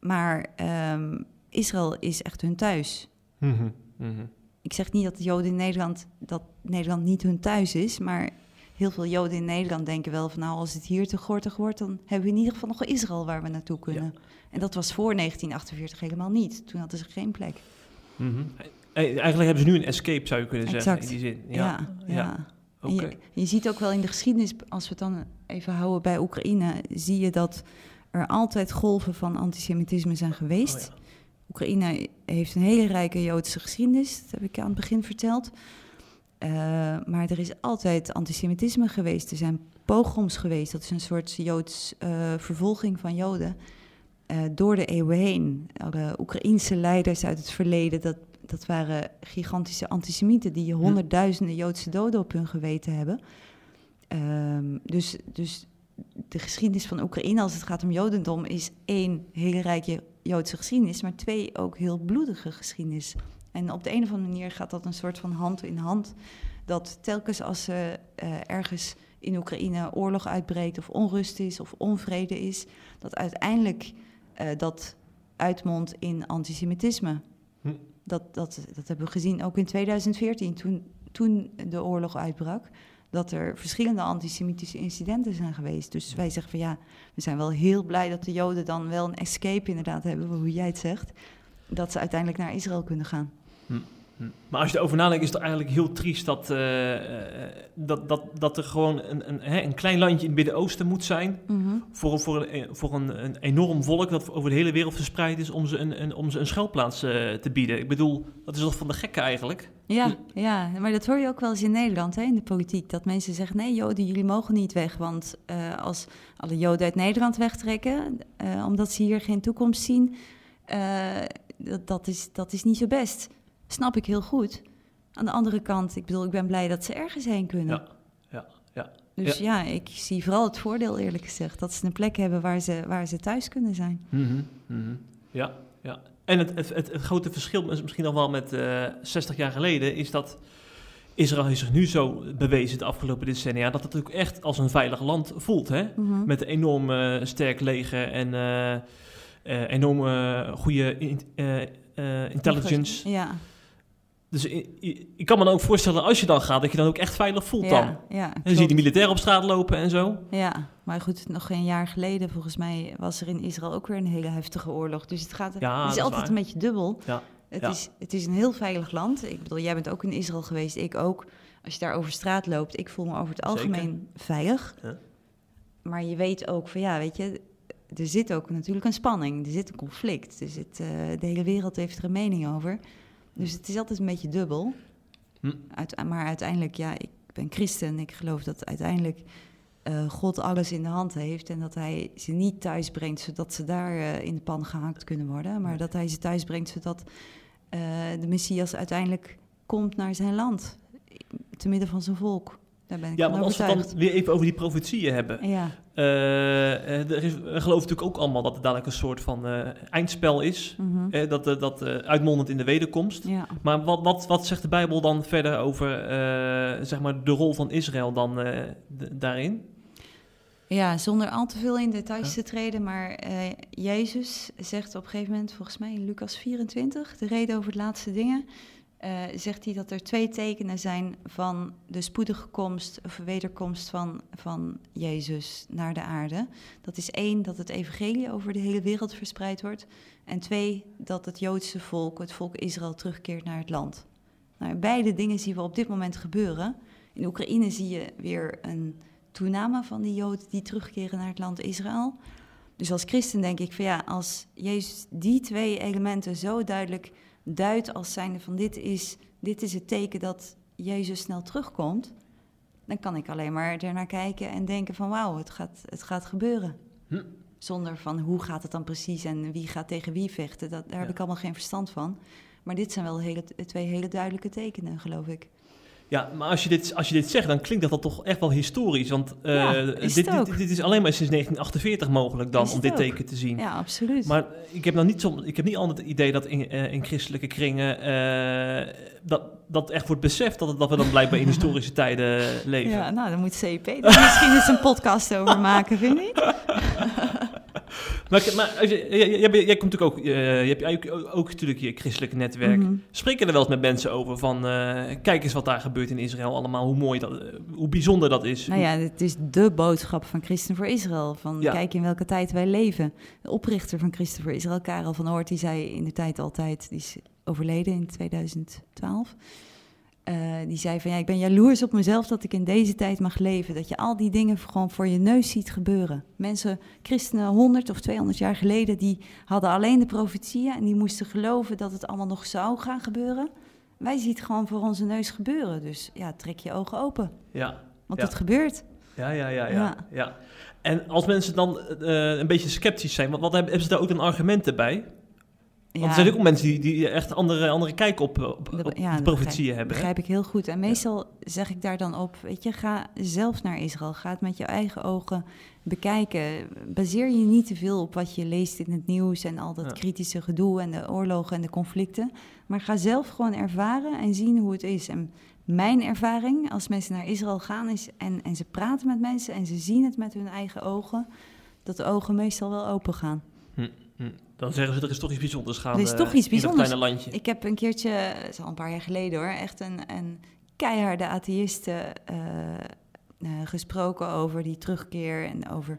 Maar ehm, Israël is echt hun thuis. Mhm, mhm. Ik zeg niet dat de Joden in Nederland, dat Nederland niet hun thuis is, maar heel veel Joden in Nederland denken wel van nou, als het hier te gortig wordt, dan hebben we in ieder geval nog Israël waar we naartoe kunnen. En dat was voor 1948 helemaal niet. Toen hadden ze geen plek. Mhm. Eigenlijk hebben ze nu een escape, zou je kunnen zeggen, Exact. in die zin. Ja, ja. Je, je ziet ook wel in de geschiedenis, als we het dan even houden bij Oekraïne, zie je dat er altijd golven van antisemitisme zijn geweest. Oh, ja. Oekraïne heeft een hele rijke Joodse geschiedenis, dat heb ik aan het begin verteld. Eh, maar er is altijd antisemitisme geweest. Er zijn pogroms geweest. Dat is een soort Joods eh, vervolging van Joden. eh, door de eeuwen heen. Alle Oekraïense leiders uit het verleden, dat, dat waren gigantische antisemieten die honderdduizenden Joodse doden op hun geweten hebben. Ehm, dus, dus de geschiedenis van Oekraïne, als het gaat om Jodendom, is één hele rijke Joodse geschiedenis, maar twee ook heel bloedige geschiedenis. En op de een of andere manier gaat dat een soort van hand in hand. Dat telkens als er eh, ergens in Oekraïne oorlog uitbreekt of onrust is of onvrede is, dat uiteindelijk eh, dat uitmondt in antisemitisme. Dat, dat, dat hebben we gezien ook in 2014, toen, toen de oorlog uitbrak. Dat er verschillende antisemitische incidenten zijn geweest. Dus wij zeggen van ja, we zijn wel heel blij dat de Joden dan wel een escape inderdaad hebben, hoe jij het zegt. Dat ze uiteindelijk naar Israël kunnen gaan. Hm. Maar als je erover nadenkt, is het eigenlijk heel triest dat, eh, eh, dat, dat, dat er gewoon een, een, hè, een klein landje in het Midden-Oosten moet zijn. Voor, voor, een, voor een, een enorm volk dat over de hele wereld verspreid is om ze een, een, om ze een schuilplaats eh, te bieden. Ik bedoel, dat is toch van de gekken eigenlijk? Ja, ja, maar dat hoor je ook wel eens in Nederland, hè, in de politiek. Dat mensen zeggen, nee Joden, jullie mogen niet weg. Want eh, als alle Joden uit Nederland wegtrekken, eh, omdat ze hier geen toekomst zien, eh, dat, dat, is, dat is niet zo best. Snap ik heel goed. Aan de andere kant, ik bedoel, ik ben blij dat ze ergens heen kunnen. Ja, ja, ja. Dus ja. ik zie vooral het voordeel, eerlijk gezegd, dat ze een plek hebben waar ze, waar ze thuis kunnen zijn. Mhm, mhm. Ja, ja. En het, het, het, het grote verschil is misschien nog wel met eh 60 jaar geleden, is dat Israël heeft zich nu zo bewezen de afgelopen decennia, dat het ook echt als een veilig land voelt. Hè? Mhm. Met een enorm eh, sterk leger en eh eh, enorm eh, goede in- intelligence. Ja, Dus ik kan me dan ook voorstellen, als je dan gaat, dat je dan ook echt veilig voelt dan. ja, ja, En dan zie je die militairen op straat lopen en zo. Ja, maar goed, nog een jaar geleden volgens mij was er in Israël ook weer een hele heftige oorlog. Dus het, gaat, Ja, het is is altijd waar. een beetje dubbel. Ja, Het. Is, het is een heel veilig land. Ik bedoel, jij bent ook in Israël geweest, ik ook. Als je daar over straat loopt, ik voel me over het Zeker. algemeen veilig. Ja. Maar je weet ook van, ja, weet je, er zit ook natuurlijk een spanning. Er zit een conflict. Er zit, eh, de hele wereld heeft er een mening over. Dus het is altijd een beetje dubbel. Hm. Uit, maar uiteindelijk, ja, ik ben christen. Ik geloof dat uiteindelijk eh, God alles in de hand heeft. En dat hij ze niet thuis brengt zodat ze daar eh, in de pan gehaakt kunnen worden. Maar dat hij ze thuis brengt zodat eh, de Messias uiteindelijk komt naar zijn land. Te midden van zijn volk. Daar ben ik Ja, want als we het dan weer even over die profetieën hebben. Ja, Eh, eh, er is, we geloven natuurlijk ook allemaal dat het dadelijk een soort van eh, eindspel is. mhm. Dat dat uitmondend in de wederkomst. ja. Maar wat, wat, wat zegt de Bijbel dan verder over zeg maar de rol van Israël dan daarin? Ja, zonder al te veel in details Ja. te treden, maar Jezus zegt op een gegeven moment, volgens mij in Lucas 24, de reden over de laatste dingen. Eh, zegt hij dat er twee tekenen zijn van de spoedige komst of wederkomst van, van Jezus naar de aarde. Dat is één, dat het evangelie over de hele wereld verspreid wordt. En twee, dat het Joodse volk, het volk Israël, terugkeert naar het land. Nou, beide dingen zien we op dit moment gebeuren. In Oekraïne zie je weer een toename van die Joden die terugkeren naar het land Israël. Dus als christen denk ik van ja, als Jezus die twee elementen zo duidelijk duidt als zijnde van dit is, dit is het teken dat Jezus snel terugkomt, dan kan ik alleen maar ernaar kijken en denken van wauw, het gaat, het gaat gebeuren. Hm. Zonder van hoe gaat het dan precies en wie gaat tegen wie vechten, dat, daar heb ik allemaal geen verstand van. Maar dit zijn wel hele, twee hele duidelijke tekenen, geloof ik. Ja, maar als je, dit, als je dit zegt, dan klinkt dat, dat toch echt wel historisch. Want eh, Ja, dit, dit, dit is alleen maar sinds 1948 mogelijk dan om dit ook. teken te zien. Ja, absoluut. Maar ik heb, nou niet zo, ik heb niet altijd het idee dat in, eh, in christelijke kringen eh, dat, dat echt wordt beseft dat, dat we dan blijkbaar in historische tijden leven. Ja, nou, dan moet CP misschien eens een podcast over maken, vind je niet? Maar, maar jij, jij, jij- komt natuurlijk ook, eh, je hebt ook, ook, natuurlijk je christelijke netwerk. Spreek je er wel eens met mensen over van, eh, kijk eens wat daar gebeurt in Israël allemaal, hoe mooi dat, eh, hoe bijzonder dat is. Nou ja, het is de boodschap van Christen voor Israël. Van Ja. kijk in welke tijd wij leven. De oprichter van Christen voor Israël, Karel van Oort, die zei in de tijd altijd, die is overleden in 2012. Eh, die zei van ja, ik ben jaloers op mezelf dat ik in deze tijd mag leven. Dat je al die dingen gewoon voor je neus ziet gebeuren. Mensen, christenen 100 of 200 jaar geleden, die hadden alleen de profetieën en die moesten geloven dat het allemaal nog zou gaan gebeuren. Wij zien het gewoon voor onze neus gebeuren. Dus ja, trek je ogen open. Ja, Want Ja. het gebeurt. ja, ja, ja, ja, Ja. ja. En als mensen dan eh, een beetje sceptisch zijn, wat, wat hebben, hebben ze daar ook een argumenten bij? Want er zijn ook mensen die, die echt andere, andere kijk op, op, de profetieën hebben. begrijp ik heel goed. En meestal zeg ik daar dan op, weet je, ga zelf naar Israël. Ga het met je eigen ogen bekijken. Baseer je niet te veel op wat je leest in het nieuws en al dat kritische gedoe en de oorlogen en de conflicten. Maar ga zelf gewoon ervaren en zien hoe het is. En mijn ervaring als mensen naar Israël gaan is, en, en ze praten met mensen en ze zien het met hun eigen ogen, dat de ogen meestal wel open gaan. Hm. Dan zeggen ze, er is toch iets bijzonders gaan Er is eh, toch iets in dat bijzonders. kleine landje. Ik heb een keertje, het is al een paar jaar geleden hoor, echt een, een keiharde atheïste eh, eh, gesproken over die terugkeer en over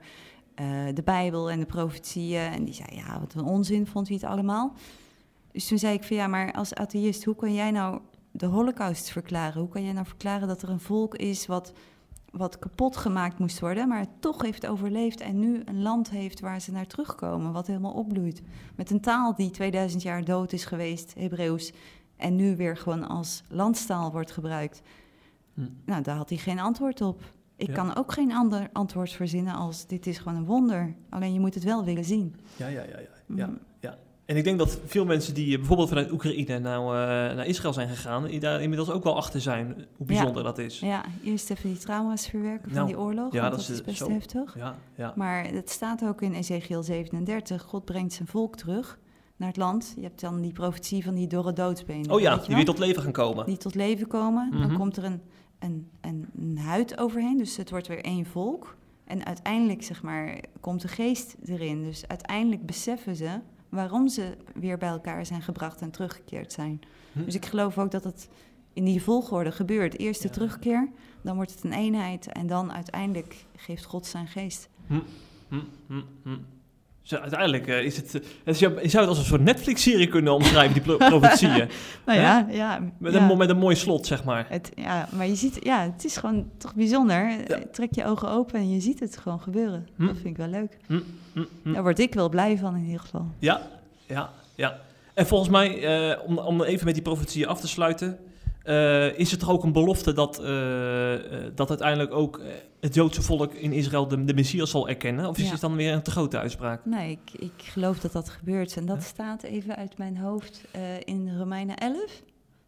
eh, de Bijbel en de profetieën. En die zei, ja, wat een onzin vond hij het allemaal. Dus toen zei ik van ja, maar als atheïst, hoe kan jij nou de holocaust verklaren? Hoe kan jij nou verklaren dat er een volk is wat, wat kapot gemaakt moest worden, maar het toch heeft overleefd en nu een land heeft waar ze naar terugkomen, wat helemaal opbloeit? Met een taal die 2000 jaar dood is geweest, Hebreeuws, en nu weer gewoon als landstaal wordt gebruikt. Hm. Nou, daar had hij geen antwoord op. Ik Ja. kan ook geen ander antwoord verzinnen als dit is gewoon een wonder. Alleen je moet het wel willen zien. Ja, ja, ja, ja. ja. En ik denk dat veel mensen die eh, bijvoorbeeld vanuit Oekraïne nou, naar Israël zijn gegaan, die daar inmiddels ook wel achter zijn hoe bijzonder dat is. Ja, eerst even die trauma's verwerken van Nou, die oorlog, ja, want dat dat, is, eh, best zo. heftig. Ja, ja. Maar het staat ook in Ezekiel 37, God brengt zijn volk terug naar het land. Je hebt dan die profetie van die dorre doodsbenen. Oh ja, die weer tot leven gaan komen. die tot leven komen. Mhm. Dan komt er een, een, een, een huid overheen, dus het wordt weer één volk. En uiteindelijk, zeg maar, komt de geest erin. Dus uiteindelijk beseffen ze waarom ze weer bij elkaar zijn gebracht en teruggekeerd zijn. Hm. Dus ik geloof ook dat het in die volgorde gebeurt. Eerst de Ja. terugkeer, dan wordt het een eenheid en dan uiteindelijk geeft God zijn geest. Hm, hm, uiteindelijk eh, is het... eh, het is, je zou het als een soort Netflix-serie kunnen omschrijven, die pro- profetieën. Nou Hè? ja, ja, Met, ja. een, met een mooi slot, zeg maar. Het, ja, maar je ziet, ja, het is gewoon toch bijzonder. Ja. Trek je ogen open en je ziet het gewoon gebeuren. Hm. Dat vind ik wel leuk. Hm, hm, hm. Daar word ik wel blij van in ieder geval. Ja, ja, ja. En volgens mij, eh, om, om even met die profetieën af te sluiten, eh, is het toch ook een belofte dat, eh, eh, dat uiteindelijk ook het Joodse volk in Israël de, de Messias zal erkennen? Of is Ja. het dan weer een te grote uitspraak? Nee, ik, ik geloof dat dat gebeurt. En dat Ja. staat even uit mijn hoofd in Romeinen 11.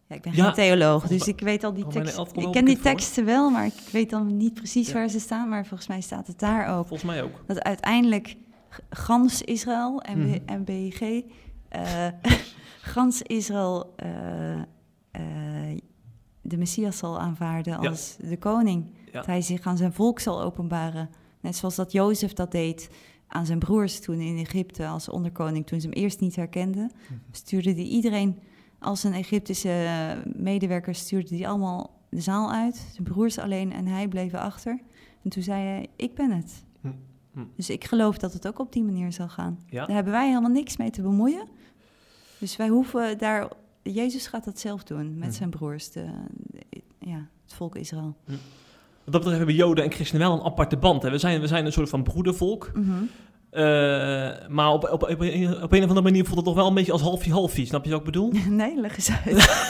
Ja, ik ben Ja, geen theoloog, dus ik weet al die teksten. 11 komt Ik ken die voor. teksten wel, maar ik weet dan niet precies waar ze staan. Maar volgens mij staat het daar ook. Volgens mij ook. Dat uiteindelijk gans Israël, MB, Mhm. MBG, eh, gans Israël de Messias zal aanvaarden Ja. als de koning. Ja. Dat hij zich aan zijn volk zal openbaren. Net zoals dat Jozef dat deed aan zijn broers toen in Egypte als onderkoning. Toen ze hem eerst niet herkenden, Mhm. stuurde hij iedereen Als een Egyptische medewerker stuurde die allemaal de zaal uit. Zijn broers alleen en hij bleven achter. En toen zei hij, ik ben het. Hm, hm. Dus ik geloof dat het ook op die manier zal gaan. Ja. Daar hebben wij helemaal niks mee te bemoeien. Dus wij hoeven daar... Jezus gaat dat zelf doen met Hm. zijn broers, de, de- ja, het volk Israël. Wat dat betreft hebben Joden en christenen wel een aparte band. Hè. We, zijn, we zijn een soort van broedervolk. Mhm. Eh, maar op, op, op, een, op een of andere manier voelt het toch wel een beetje als halfje-halfje. Snap je wat ik bedoel? Nee, leg eens uit.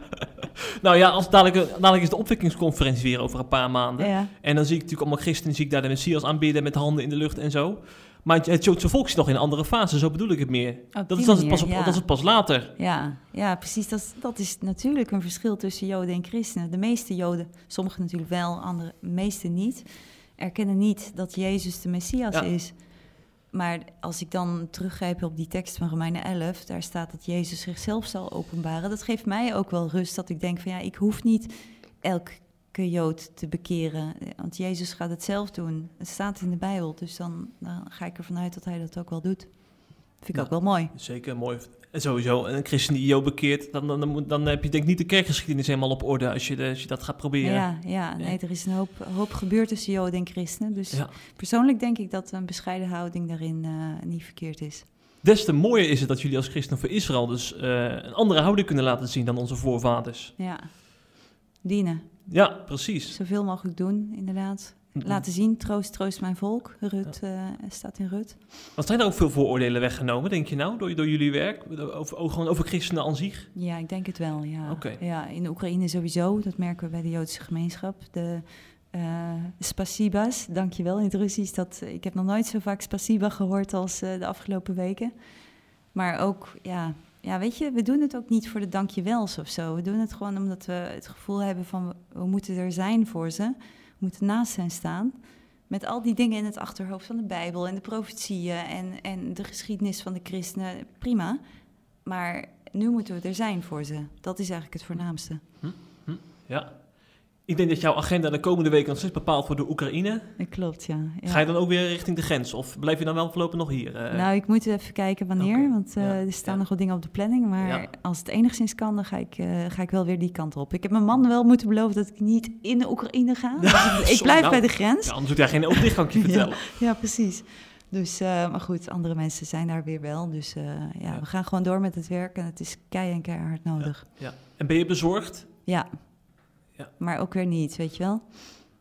nou ja, als dadelijk, dadelijk is de opwekkingsconferentie weer over een paar maanden. ja. En dan zie ik natuurlijk allemaal christenen, zie ik daar de Messias aanbidden met handen in de lucht en zo. Maar het, Joodse volk zit nog in een andere fase, zo bedoel ik het meer. Dat is, dat, is pas op, ja. dat is het pas later. Ja, ja, precies. Dat, is- dat is natuurlijk een verschil tussen Joden en christenen. De meeste Joden, sommigen natuurlijk wel, andere, de meeste niet, erkennen niet dat Jezus de Messias Ja. is. Maar als ik dan teruggrijp op die tekst van Romeinen 11, daar staat dat Jezus zichzelf zal openbaren. Dat geeft mij ook wel rust dat ik denk van ja, ik hoef niet elke Jood te bekeren. Want Jezus gaat het zelf doen. Het staat in de Bijbel, dus dan, dan ga ik ervan uit dat hij dat ook wel doet. Vind ik Ja. ook wel mooi. Zeker, mooi. En sowieso, een christen die Jood bekeert, dan, dan, dan, heb je denk ik niet de kerkgeschiedenis helemaal op orde als je, als je dat gaat proberen. Ja, ja, nee, er is een hoop, hoop gebeurd tussen Joden en christenen. Dus Ja. persoonlijk denk ik dat een bescheiden houding daarin eh, niet verkeerd is. Des te mooier is het dat jullie als christen voor Israël dus eh, een andere houding kunnen laten zien dan onze voorvaders. Ja, dienen. Ja, precies. Zoveel mogelijk doen, inderdaad. Laten zien, troost, troost mijn volk. Rut eh, staat in Rut. Wat zijn er ook veel vooroordelen weggenomen, denk je nou, door, door jullie werk? Over, over, gewoon over christenen aan zich? Ja, ik denk het wel, ja. Ja. In Oekraïne sowieso, dat merken we bij de Joodse gemeenschap. De eh spasibas, dankjewel in het Russisch. Dat, ik heb nog nooit zo vaak spasiba gehoord als eh, de afgelopen weken. Maar ook, ja, ja, weet je, we doen het ook niet voor de dankjewels of zo. We doen het gewoon omdat we het gevoel hebben van, we, moeten er zijn voor ze. We moeten naast hen staan. Met al die dingen in het achterhoofd van de Bijbel en de profetieën en, en de geschiedenis van de christenen, prima. Maar nu moeten we er zijn voor ze. Dat is eigenlijk het voornaamste. Ja. Ik denk dat jouw agenda de komende weken nog steeds bepaald wordt door Oekraïne. Dat klopt, ja. ja. Ga je dan ook weer richting de grens? Of blijf je dan wel voorlopig nog hier? eh? Nou, ik moet even kijken wanneer, want eh, ja, er staan ja. nog wat dingen op de planning. Maar als het enigszins kan, dan ga ik, eh, ga ik wel weer die kant op. Ik heb mijn man wel moeten beloven dat ik niet in de Oekraïne ga. Dus ik, blijf nou. bij de grens. Ja, anders doet hij geen oog dicht, kan ik je Ja. vertellen. Ja, precies. Dus, maar goed, andere mensen zijn daar weer wel. Dus ja, Ja. we gaan gewoon door met het werk en het is kei en keihard nodig. Ja. En ben je bezorgd? Ja. Ja. Maar ook weer niet, weet je wel.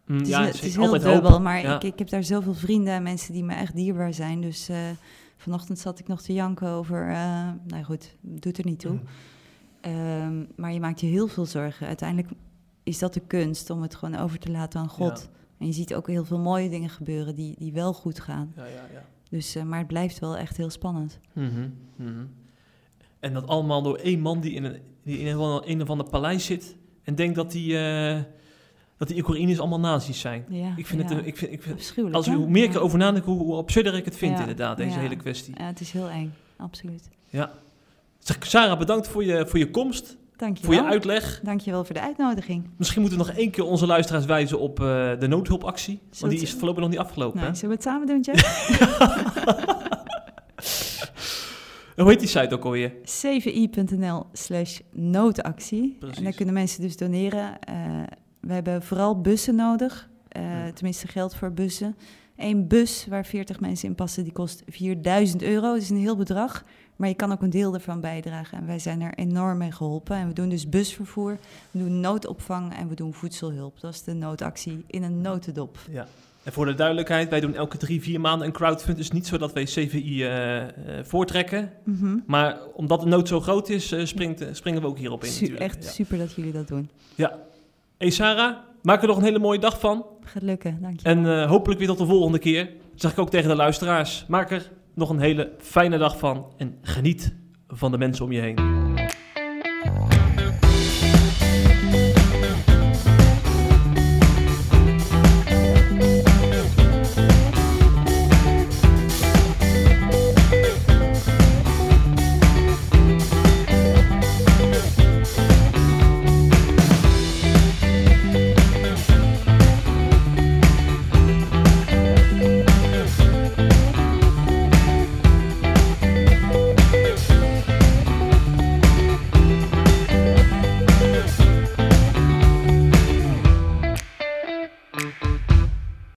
Mm, Het is, ja, het is heel dubbel, hoop. maar Ja. ik, ik heb daar zoveel vrienden en mensen die me echt dierbaar zijn. Dus eh, vanochtend zat ik nog te janken over, eh, nou goed, doet er niet toe. Mm. Ehm, maar je maakt je heel veel zorgen. Uiteindelijk is dat de kunst om het gewoon over te laten aan God. En je ziet ook heel veel mooie dingen gebeuren die, die wel goed gaan. Ja, ja, ja. Dus, eh, maar het blijft wel echt heel spannend. Mhm, mhm. En dat allemaal door één man die in een, die in een, een of ander paleis zit en denkt dat die, eh, dat die Oekraïners allemaal nazi's zijn. Ja, Ik vind ja. het, ik vind, ik vind, als hoe meer ik erover nadenk, hoe, hoe absurder ik het vind inderdaad, deze hele kwestie. Ja, het is heel eng, absoluut. Ja. Zeg, Sarah, bedankt voor je, voor je komst, Dank je voor je uitleg. Dank je wel voor de uitnodiging. Misschien moeten we nog één keer onze luisteraars wijzen op eh, de noodhulpactie. Want die is voorlopig nog niet afgelopen. Nou, hè? zullen we het samen doen, Jeff? Hoe heet die site ook alweer? cvi.nl slash noodactie. En daar kunnen mensen dus doneren. Eh, we hebben vooral bussen nodig. Eh, Ja. Tenminste geld voor bussen. Eén bus waar 40 mensen in passen, die kost 4000 euro. Dat is een heel bedrag. Maar je kan ook een deel ervan bijdragen. En wij zijn er enorm mee geholpen. En we doen dus busvervoer, we doen noodopvang en we doen voedselhulp. Dat is de noodactie in een notendop. Ja. En voor de duidelijkheid, wij doen elke drie, vier maanden een crowdfund. Dus niet zo dat wij CVI eh, eh, voortrekken. Mhm. Maar omdat de nood zo groot is, eh, springt, springen we ook hierop in Su- echt Ja. super dat jullie dat doen. Hey Sarah, maak er nog een hele mooie dag van. Gaat lukken, dank je. En hopelijk weer tot de volgende keer. Dat zeg ik ook tegen de luisteraars. Maak er nog een hele fijne dag van. En geniet van de mensen om je heen.